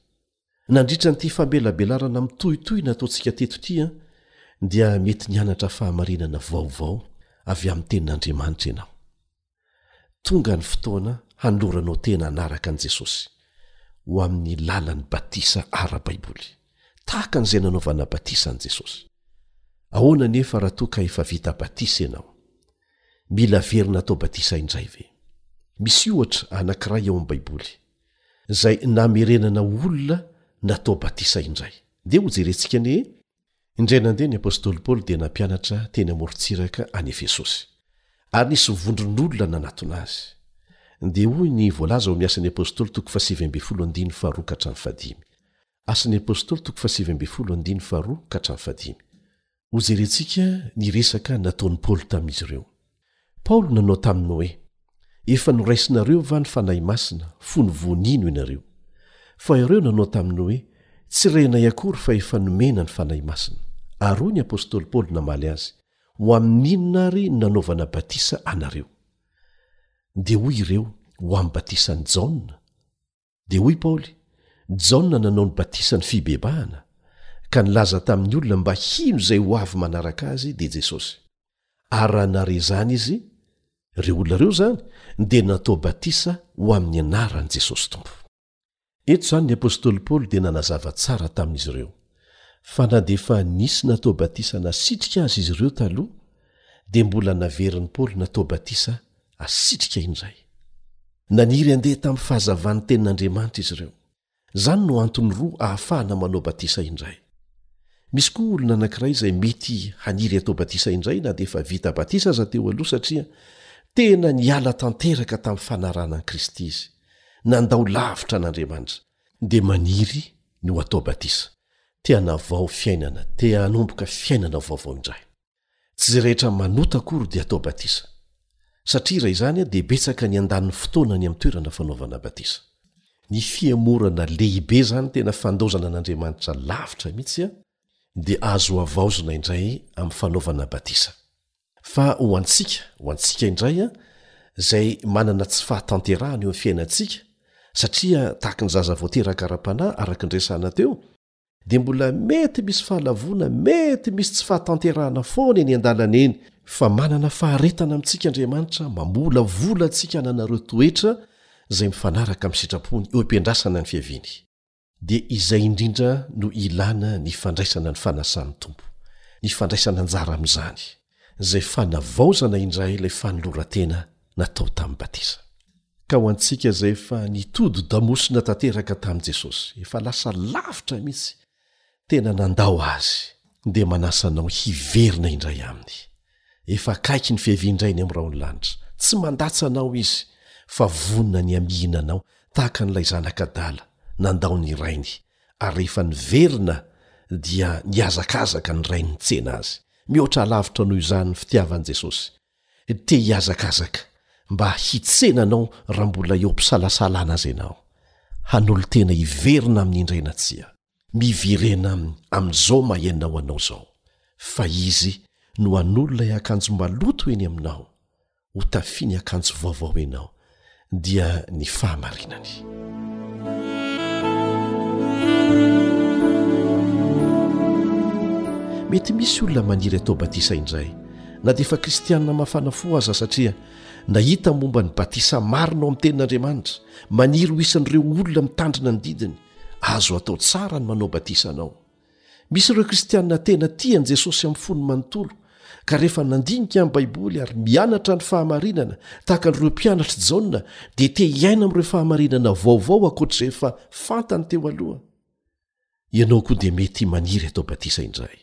Nandritra an'ity famelabelarana mitohitohy nataontsika teto ity dia mety nianatra fahamarinana vaovao avy amin'ny Tenin'Andriamanitra ianao. Tonga ny fotoana hanoloranao tena hanaraka an'i Jesosy ho amin'ny lalan'ny batisa ara-baiboly, tahaka an'izay nanaovana batisa an'i Jesosy. Ahoana anefa raha toa ka efa vita batisa ianao? Mila averina atao batisa indray ve? Misy ohatra anankiray ao amin'ny Baiboly, izay namerenana olona natao batisa indray. Dia hojerentsika anie e! Indray nandeha ny apostoly Paoly dia nampianatra teny amorontsiraka any Efesosy, ary nisy vondron'olona nanatona azy. Dia hoy ny voalaza ao amin'ny Asan'ny Apostoly toko fahasivy ambin'ny folo andiny faharoa ka hatramin'ny fahadimy. Hojerentsika ny resaka nataon'i Paoly tamin'izy ireo. Paoly nanao taminy hoe, Efa noraisinareo va ny Fanahy Masina fony vao nino ianareo? Fa ireo nanao taminy hoe, Tsy renay akory fa efa nomena ny Fanahy Masina. Ary hoy ny apostoly Paoly namaly azy, Ho amin'inona àry no nanaovana batisa anareo? Dia hoy ireo, Ho amin'ny batisan'i Jaona. dia hoy paoly jaona nanao ny batisa ny fibebahana ka nilaza tamin'ny olona mba hino izay ho avy manaraka azy dia jesosy ary raha nare izany izy reo olona reo zany dia natao batisa ho amin'ny anaran'i jesosy tompo eto izany ny apostoly paoly dia nanazava tsara tamin'izy ireo fa na dia efa nisy natao batisa nasitrika azy izy ireo taloha dia mbola naverin'i paoly natao batisa Asitrika indray. Naniry handeha tamin'ny fahazavan'ny Tenin'Andriamanitra izy ireo. Izany no antony roa ahafahana manao batisa indray. Misy koa olona anankiray izay mety haniry hatao batisa indray na dia efa vita batisa aza teo aloha satria tena niala tanteraka tamin'ny fanarahana an'i Kristy izy, nandao lavitra an'Andriamanitra, dia maniry ny ho atao batisa, te hanavao fiainana, te hanomboka fiainana vaovao indray. Tsy izay rehetra manota akory dia atao batisa, satria raha izany dia betsaka ny handany ny fotoana any amin'ny toerana fanaovana batisa. Ny fihemorana lehibe izany tena fandaozana an'Andriamanitra lavitra mihitsy dia azo havaozina indray amin'ny fanaovana batisa. Fa ho antsika, ho antsika indray izay manana tsy fahatanterahana eo amin'ny fiainantsika, satria tahaka ny zaza vao teraka ara-panahy araka ny resahana teo, dia mbola mety misy fahalavoana mety misy tsy fahatanterahana foana eny an-dalana eny fa manana faharetana amintsika andriamanitra mamolavola antsika ananareo toetra izay mifanaraka amin'ny sitrapony eo am-piandrasana ny fiaviany dia izay indrindra no ilana ny fandraisana ny fanasan'ny tompo ny fandraisana anjara amin'izany izay fanavaozana indray ilay fanoloran-tena natao tamin'ny batisa. Ka ho antsika izay efa nitodi-damosina tanteraka tamin'i Jesosy, efa lasa lavitra mihitsy, tena nandao Azy, dia manasa anao hiverina indray Aminy. Efa akaiky ny Fiavian-dRainy amin'ny rahon'ny lanitra. Tsy mandatsa anao Izy, fa vonona ny hamihina anao, tahaka an'ilay zanaka adala, nandao ny rainy, ary rehefa niverina dia nihazakazaka ny rainy nitsena azy. Mihoatra alavitra noho izany ny fitiavan'i Jesosy. Te hihazakazaka mba hitsena anao raha mbola eo am-pisalasalana aza ianao. Hanolo-tena hiverina aminy indray na tsia. Miverena aminy amin'izao maha ianao anao izao, fa izy no hanolo ilay akanjo maloto eny aminao. ho tafiny akanjo vaovao ianao dia ny fahamarinany mety misy olona maniry atao batisa indray na dia efa kristianina mafana fo aza satria nahita momba ny batisa marina ao amin'ny tenin'andriamanitra maniry ho isan'ireo olona mitandrina ny didiny azo atao tsara ny manao batisa anao Misy ireo Kristianina tena tia an'i Jesosy amin'ny fony manontolo, ka rehefa nandinika ny Baiboly ary mianatra ny fahamarinana, tahaka an'ireo mpianatr'i Jaona, dia te hiaina amin'ireo fahamarinana vaovao ankoatra izay efa fantany teo aloha. Ianao koa dia mety maniry hatao batisa indray.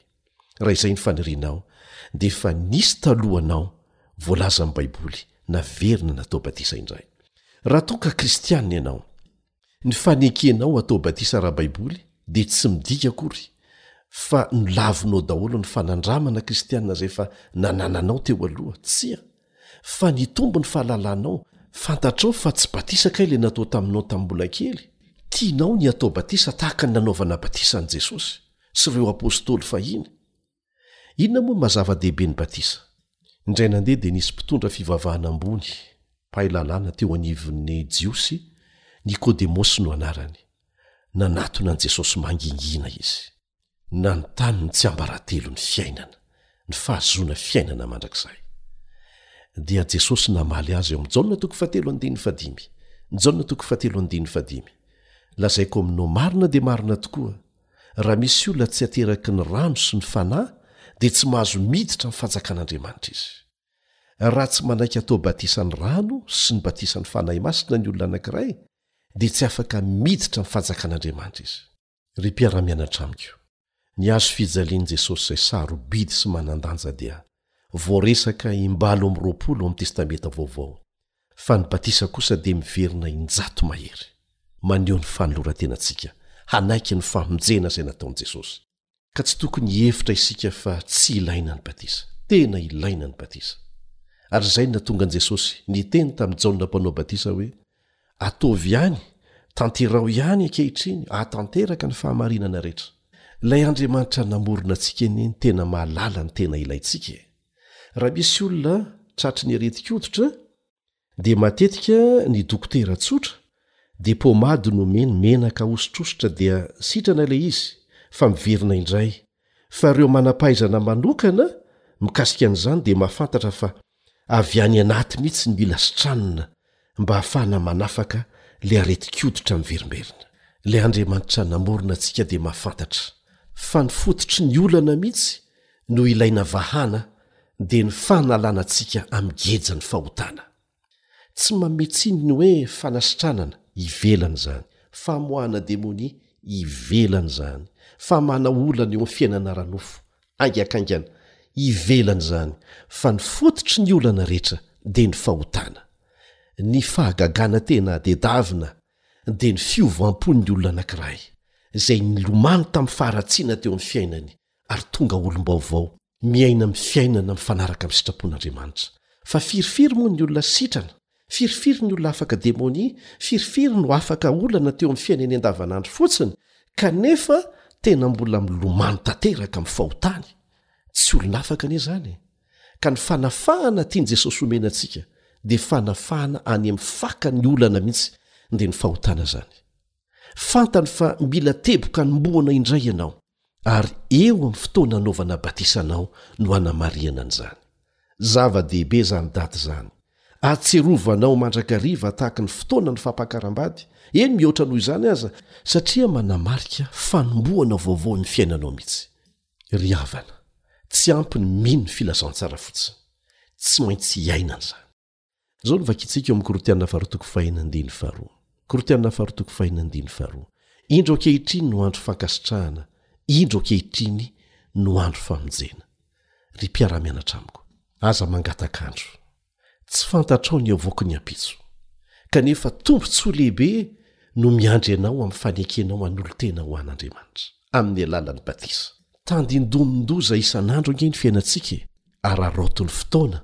Raha izay ny fanirianao, dia efa nisy talohanao voalazan'ny Baiboly naverina natao batisa indray, raha toa ka Kristianina ianao. Ny fanekenao atao batisa ara-baiboly dia tsy midika akory fa nolavinao daholo ny fanandramana kristiana izay efa nanananao teo aloha. Tsia, fa nitombo ny fahalalanao, fantatrao fa tsy batisa kay ilay natao taminao tamin'ny mbola kely. Tianao ny hatao batisa tahaka ny nanaovana batisa an'i Jesosy sy ireo apostoly fahiny. Inona moa ny maha zava-dehibe ny batisa? Indray nandeha dia nisy mpitondra fivavahana ambony, mpahay lalàna teo anivon'ny Jiosy, Nikodemosy no anarany. Nanatona an'i Jesosy mangingina izy. Nanontany ny tsiambaratelon'ny fiainana, ny fahazoana fiainana mandrakizay. Dia Jesosy namaly azy ao amin'ny Jaona toko fahatelo andininy fahadimy, Jaona toko fahatelo andininy fahadimy, Lazaiko aminao marina dia marina tokoa, Raha misy olona tsy ateraky ny rano sy ny Fanahy dia tsy mahazo miditra ny fanjakan'Andriamanitra izy. Raha tsy manaiky atao batisan'ny rano sy ny batisan'ny Fanahy Masina ny olona anankiray dia tsy afaka miditra ny fanjakan'Andriamanitra izy. Ry mpiara-mianatra amiko, ny hazo fijalian'i Jesosy izay sarobidy sy manan-danja dia, voaresaka im-balo amby roapolo ao amin'ny Testamenta Vaovao, fa ny batisa kosa dia miverina in-jato mahery, maneho ny fanoloran-tenantsika hanaiky ny famonjena izay nataon'i Jesosy. Ka tsy tokony hihevitra isika fa tsy ilaina ny batisa. Tena ilaina ny batisa. Ary izay no nahatonga an'i Jesosy niteny tamin'i Jaona Mpanao Batisa hoe, Ataovy ihany, tanterao ihany ankehitriny hahatanteraka ny fahamarinana rehetra. Ilay Andriamanitra namorona antsika anie no tena mahalala ny tena ilaintsika e! Raha misy olona tratry ny aretin-koditra dia matetika ny dokotera tsotra dia pomady no omeny, menaka ahosotrosotra dia sitrana ilay izy fa miverina indray fa ireo manam-pahaizana manokana mikasika an'izany dia mahafantatra fa avy any anaty mihitsy ny mila sitranina mba hahafahana manafaka ilay aretin-koditra miverimberina. Ilay Andriamanitra namorona antsika dia mahafantatra fa ny fototry ny olana mihitsy no ilaina vahana dia ny fanalana antsika amin'ny gejan'ny fahotana. Tsy manome tsiny ny hoe fanasitranana ivelany izany, famoahana demonia ivelany izany, famahana olana eo amin'ny fiainana ara-nofo, haingankaingana, ivelany izany, fa ny fototry ny olana rehetra dia ny fahotana. Ny fahagagana tena adedavina dia ny fiovam-pon'ny olona anankiray, izay nilomano tamin'ny faharatsiana teo amin'ny fiainany ary tonga olom-baovao Miaina amin'ny fiainana mifanaraka amin'ny sitrapon'Andriamanitra. Fa firifiry moa ny olona sitrana? Firifiry ny olona afaka demonia? Firifiry no afaka olana teo amin'ny fiainany andavanandro fotsiny kanefa tena mbola milomano tanteraka amin'ny fahotany? Tsy olona afaka anie izany e! Ka ny fanafahana tian'i Jesosy homena antsika dia fanafahana any amin'ny fakan'ny olana mihitsy, dia ny fahotana izany. Fantany fa mila teboka hanombohana indray ianao, ary eo amin'ny fotoana hanaovana batisa anao no hanamarihana an'izany. Zava-dehibe izany daty izany. Ahatserovanao mandrakariva tahaka ny fotoanan'ny fampakaram-bady, eny mihoatra noho izany aza, satria manamarika fanombohana vaovao ny fiainanao mihitsy. Ry havana, tsy ampy ny mino ny filazantsara fotsiny. Tsy maintsy iainana izany. Izao no vakintsika eo amin'ny Korintiana faharoa toko fahena andiny faharoa. Korintiana faharoa toko fahena andiny faharoa. Indro ankehitriny no andro fankasitrahana, indro ankehitriny no andro famonjena. Ry mpiara-mianatra amiko, aza mangataka andro. Tsy fantatrao ny havoaky ny ampitso. Kanefa tombontsoa lehibe no miandry anao amin'ny fanekenao hanolo-tena ho an'Andriamanitra, amin'ny alalan'ny batisa. Tandindomin-doza isan'andro ange ny fiainantsika e! Araraotin'ny fotoana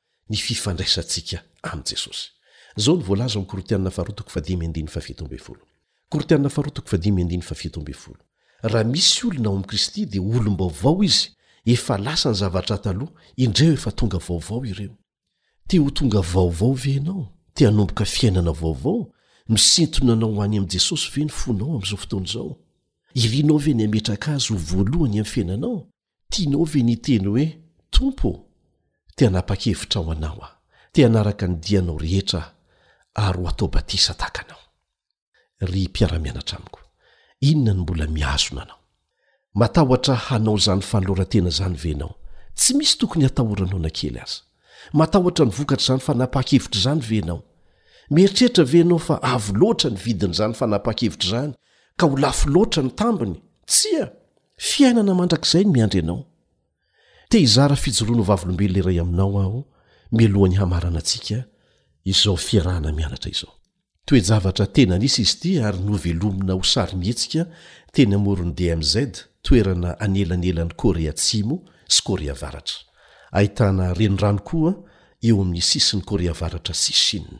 ny fifandraisantsika amin'i Jesosy. Izao no voalaza ao amin'ny Korintiana faharoa toko fahadimy andininy fahafito ambin'ny folo. Korintiana faharoa toko fahadimy andininy fahafito ambin'ny folo, Raha misy olona ao amin'i Kristy dia olom-baovao izy, efa lasa ny zavatra taloha, indreo efa tonga vaovao ireo. Te ho tonga vaovao ve ianao? Te hanomboka fiainana vaovao? Misintona anao ho any amin'i Jesosy ve ny fonao amin'izao fotoana izao? Irinao ve ny hametraka Azy ho voalohany amin'ny fiainanao? Tianao ve ny hiteny hoe, Tompo ô, te hanapa-kevitra ho Anao aho, te hanaraka ny dianao rehetra aho, ary ho atao batisa tahaka Anao? Ry mpiara-mianatra amiko, inona no mbola mihazona anao? Matahotra hanao izany fanoloran-tena izany ve ianao? Tsy misy tokony hatahoranao na kely aza. Matahotra ny vokatr'izany fanapahan-kevitra izany ve ianao? Mieritreritra ve ianao fa avo loatra ny vidin'izany fanapahan-kevitra izany, ka ho lafo loatra ny tambiny? Tsia! Fiainana mandrakizay no miandry anao. Te hizara fijoroana ho vavolombelona iray aminao aho mialohan'ny hamarana antsika izao fiarahana mianatra izao. Toe-javatra tena nisy izy ity ary novelomina ho sarimihetsika teny amoron'ny DMZ, toerana anelanelan'i Korea Atsimo sy Korea Avaratra. Ahitana renirano koa eo amin'ny sisin'i Korea Avaratra sy Shina.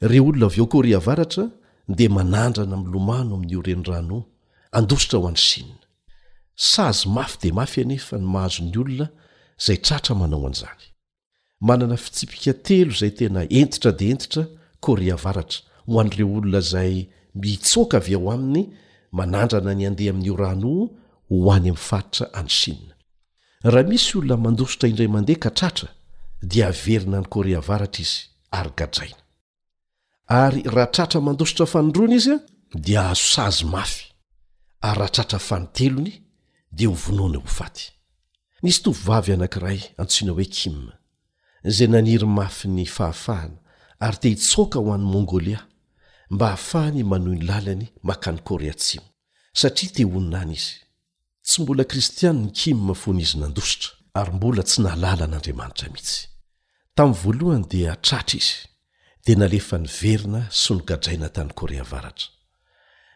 Ireo olona avy ao Korea Avaratra dia manandrana milomano amin'io renirano io, handositra ho any Shina. Sazy mafy dia mafy anefa ny mahazo ny olona izay tratra manao an'izany. Manana fitsipika telo izay tena hentitra dia hentitra Korea Avaratra ho an'ireo olona izay mitsoaka avy ao aminy manandrana ny handeha amin'io rano io ho any amin'ny faritra any Shina. Raha misy olona mandositra indray mandeha ka tratra dia averina any Korea Avaratra izy ary gadraina. Ary raha tratra mandositra fanindroany izy dia azo sazy mafy ary raha tratra fanintelony dia ho vonoina ho faty. Nisy tovovavy anankiray antsoina hoe Kim izay naniry mafy ny fahafahana ary te hitsoaka ho any Mongolia mba hahafahany manohy ny lalany makany Korea Atsimo satria te honina any izy. Tsy mbola kristiana i Kim fony izy nandositra, ary mbola tsy nahalala an'Andriamanitra mihitsy. Tamin'ny voalohany dia tratra izy, dia nalefa niverina sy nogadraina tany Korea Avaratra.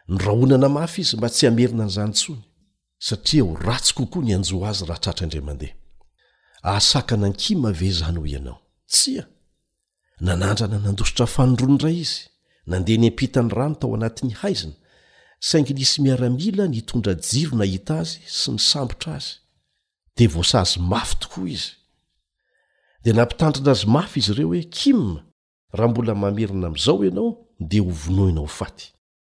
Norahonana mafy izy mba tsy hamerina an'izany intsony, satria ho ratsy kokoa ny hanjo azy raha tratra indray mandeha. Hahasakana an'i Kim ve izany hoy ianao? Tsia! Nanandrana nandositra fanondrony indray izy, nandeha niampita ny rano tao anatin'ny haizina, saingy nisy miaramila nitondra jiro nahita azy sy nisambotra azy, dia voasazy mafy tokoa izy. Dia nampitandrina azy mafy izy ireo hoe, Kim, raha mbola mamerina amin'izao ianao, dia hovonoina ho faty.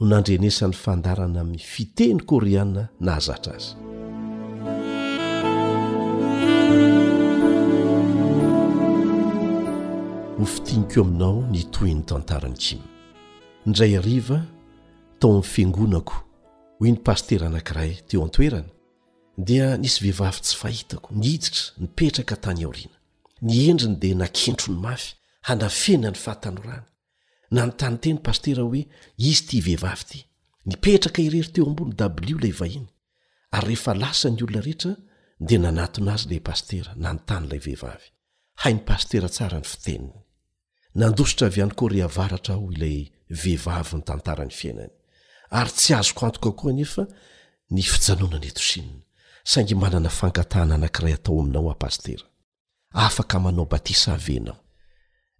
no nandrenesan'ny fandaharana amin'ny fiteny koreana nahazatra azy. Ho fitiniko aminao ny tohin'ny tantaran'i Kim. Indray hariva tao amin'ny fiangonako, hoy ny pasitera anankiray teo an-toerana, dia nisy vehivavy tsy fahitako niditra nipetraka tany aoriana. Ny endriny dia nakentrony mafy hanafenany fahatanorana. nanontany teny pastera hoe izy ity vehivavy ity nipetraka irery teo ambony dabli ilay vahiny ary rehefa lasa ny olona rehetra dia nanatona azy ilay pastera nanontany ilay vehivavy hay ny pastera tsara ny fiteniny nandositra avy any kore avaratra aho ilay vehivavy ny tantara ny fiainany ary tsy azoko antoka koa anefa ny fijanonana eto shinna saingy manana fangatahana anankiray atao aminao aho pastera afaka manao batisa ve ianao?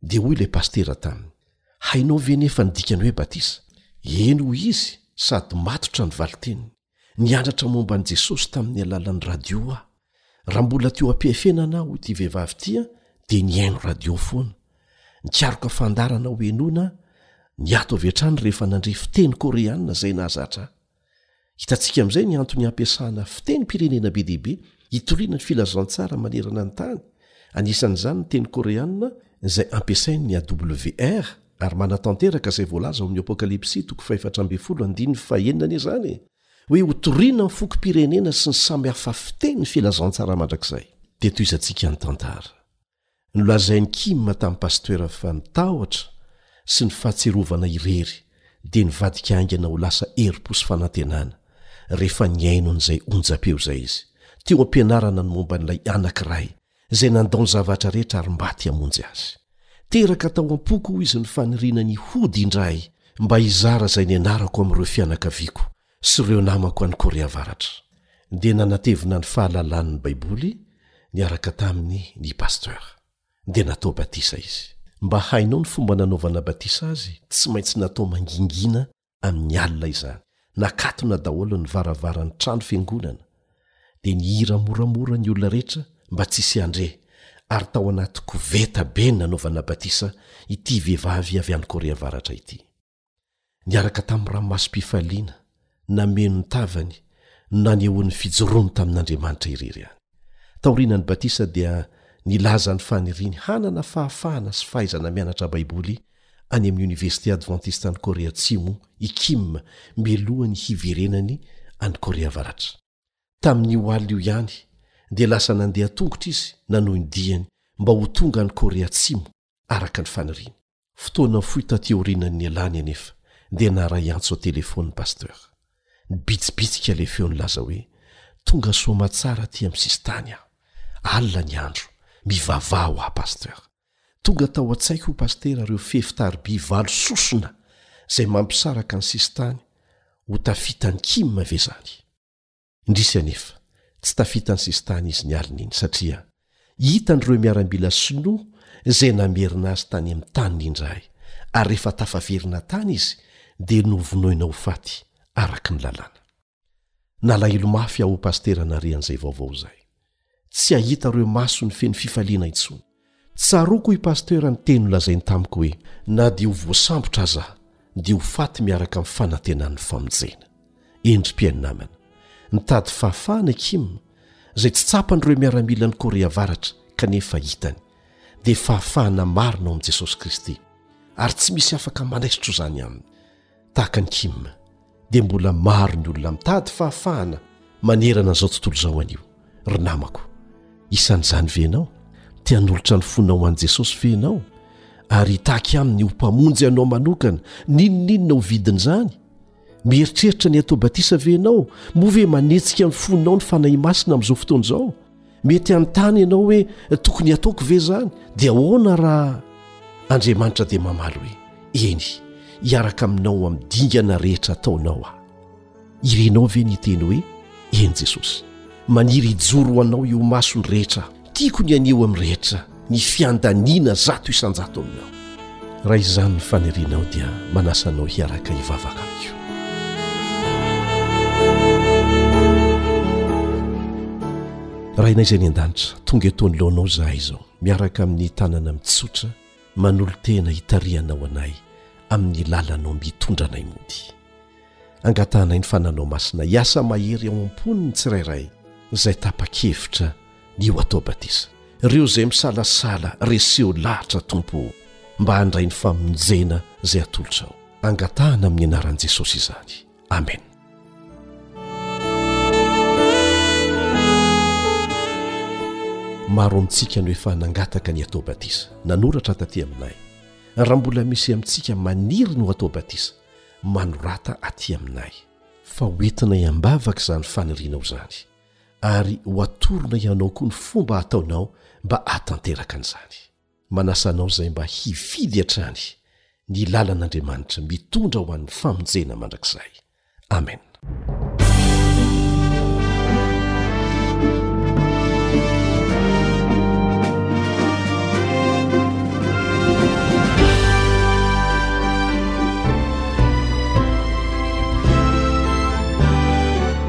Dia hoy ilay pasitera taminy, Hainao ve nefa ny dikan'ny hoe batisa? Eny hoy izy sady matotra ny valin-teniny. Nianatra momba an'i Jesosy tamin'ny alalan'ny radio aho. Raha mbola teo am-pihafenana aho, hoy ity vehivavy ity, dia nihaino radio foana. Nikaroka fandaharana hohenoina aho. Niato avy hatrany rehefa nandre fiteny Koreana izay nahazatra ahy. Hitantsika amin'izay ny antony hampiasana fitenim-pirenena be dia be hitoriana ny filazantsara manerana ny tany, anisan'izany ny teny koreanina izay ampiasain'ny AWR, ary manatanteraka izay voalaza ao amin'ny Apokalypsy toko fahefatra ambin'ny folo andininy fahenina anie izany e! hoe hotoriana ny fokom-pirenena sy ny samy hafa fiteny ny filazantsara mandrakizay. Dia tohizantsika ny tantara. Nolazain'i Kim tamin'ny pasitera fa ny tahotra sy ny fahatsiarovana irery dia nivadika haingana ho lasa herim-po sy fanantenana, rehefa nihaino an'izay onjam-peo izay izy, teo am-pianarana ny momba an'ilay anankiray izay nandao ny zavatra rehetra ary maty hamonjy azy. Teraka tao am-poko, hoy izy, ny faniriana ny hody indray mba hizara izay nianarako amin'ireo fianakaviako sy ireo namako any Korea Avaratra, dia nanatevina ny fahalalany ny Baiboly niaraka taminy ny pasteur, dia natao batisa izy. Mba hainao ny fomba nanaovana batisa azy? Tsy maintsy natao mangingina amin'ny alina izany. Nakatona daholo ny varavaran'ny trano fiangonana, dia nihira moramora ny olona rehetra mba tsy hisy handre, ary tao anaty koveta be ny nanaovana batisa ity vehivavy avy any Korea Avaratra ity. niaraka tamin'ny ranomasom-pifaliana nameno ny tavany no nanehoany ny fijoroany tamin'Andriamanitra irery ihany. Taorian'ny batisa dia nilaza ny faniriany hanana fahafahana sy fahaizana mianatra Baiboly any amin'ny Oniversite Advantista any Korea Atsimo i Kim mialoha ny hiverenany any Korea Avaratra. Tamin'io alina io ihany dia lasa nandeha an-tongotra izy nanohy ny diany mba ho tonga any Korea Atsimo araka ny faniriany. Fotoana fohy taty aorianan'ny nialany anefa dia naharaiantso an-telefaoniny Pasteur. Nibitsibitsika ilay feo nilaza hoe, Tonga soa aman-tsara aty amin'ny sisintany aho. Alina ny andro. Mivavaha ho ahy Pasteur. Tonga tao an-tsaiko hoy Pasitera ireo fefy tariby valo sosona izay mampisaraka ny sisintany ho tafitan'i Kim ve izany? Indrisy anefa, tsy tafita ny sisintany izy ny alina iny, satria hitany ireo miaramila sinoa izay namerina azy tany amin'ny taniny indray, ary rehefa tafaverina tany izy dia novonoina ho faty araka ny lalàna. Nalahelo mafy aho Pasitera nahare an'izay vaovao izay. tsy hahita ireo masony feno fifaliana intsony. Tsaroako hoy Pasteur ny teny nolazainy tamiko hoe, na dia ho voasambotra aza aho dia ho faty miaraka amin'ny fanantenan'ny famonjena. Endri-pihaino namana. Nitady fahafahana i Kim, izay tsy tsapan'ireo miaramilan'i Korea Avaratra kanefa hitany. Dia fahafahana marina ao amin'i Jesosy Kristy. Ary tsy misy afaka manaisotra izany aminy. Tahaka an'i Kim, dia mbola maro ny olona mitady fahafahana manerana an'izao tontolo izao anio. Ry namako, isan'izany ve ianao? Te hanolotra ny fonao ho an'i Jesosy ve ianao, ary hitaky Aminy ho Mpamonjy anao manokana, n'inon'inona ho vidin'izany? Mieritreritra ny hatao batisa ve ianao? Moa ve manetsika ny fonao ny Fanahy Masina amin'izao fotoana izao? mety hanontany ianao hoe tokony hataoko ve izany dia ahoana raha andriamanitra dia mamaly hoe eny hiaraka aminao amin'ny dingana rehetra ataonao aho irenao ve ny teny hoe eny jesosy maniry hijoro ho anao eo masony rehetra tiako ny anio amin'ny rehetra ny fiandaniana zato isan-jato aminao. Raha izany ny fanirianao dia manasa anao hiaraka hivavaka amiko. Rainay izay ny an-danitra, tonga eto anoloanao izahay izao, miaraka amin'ny tanana mitsotra, manolo-tena hitarihanao anay amin'ny lalanao mitondra anay mody. Angatahanay ny fananao masina hiasa mahery ao am-pon'ny tsirairay izay tapa-kevitra dia ho atao batisa ireo izay misalasala reseho lahatra tompo o mba handray ny famonjena izay atolotrao angatahana amin'ny anaran'i jesosy izany amen maro amintsika no efa nangataka ny atao batisa nanoratra taty aminay raha mbola misy amintsika maniry no atao batisa manorata aty aminay fa hoetinay am-bavaka izany fanirianao izany ary ho atorona ianao koa ny fomba hataonao mba hahatanteraka an'izany. Manasa anao izay mba hifidy hatrany ny lalan'Andriamanitra mitondra ho an'ny famonjena mandrakizay. Amena.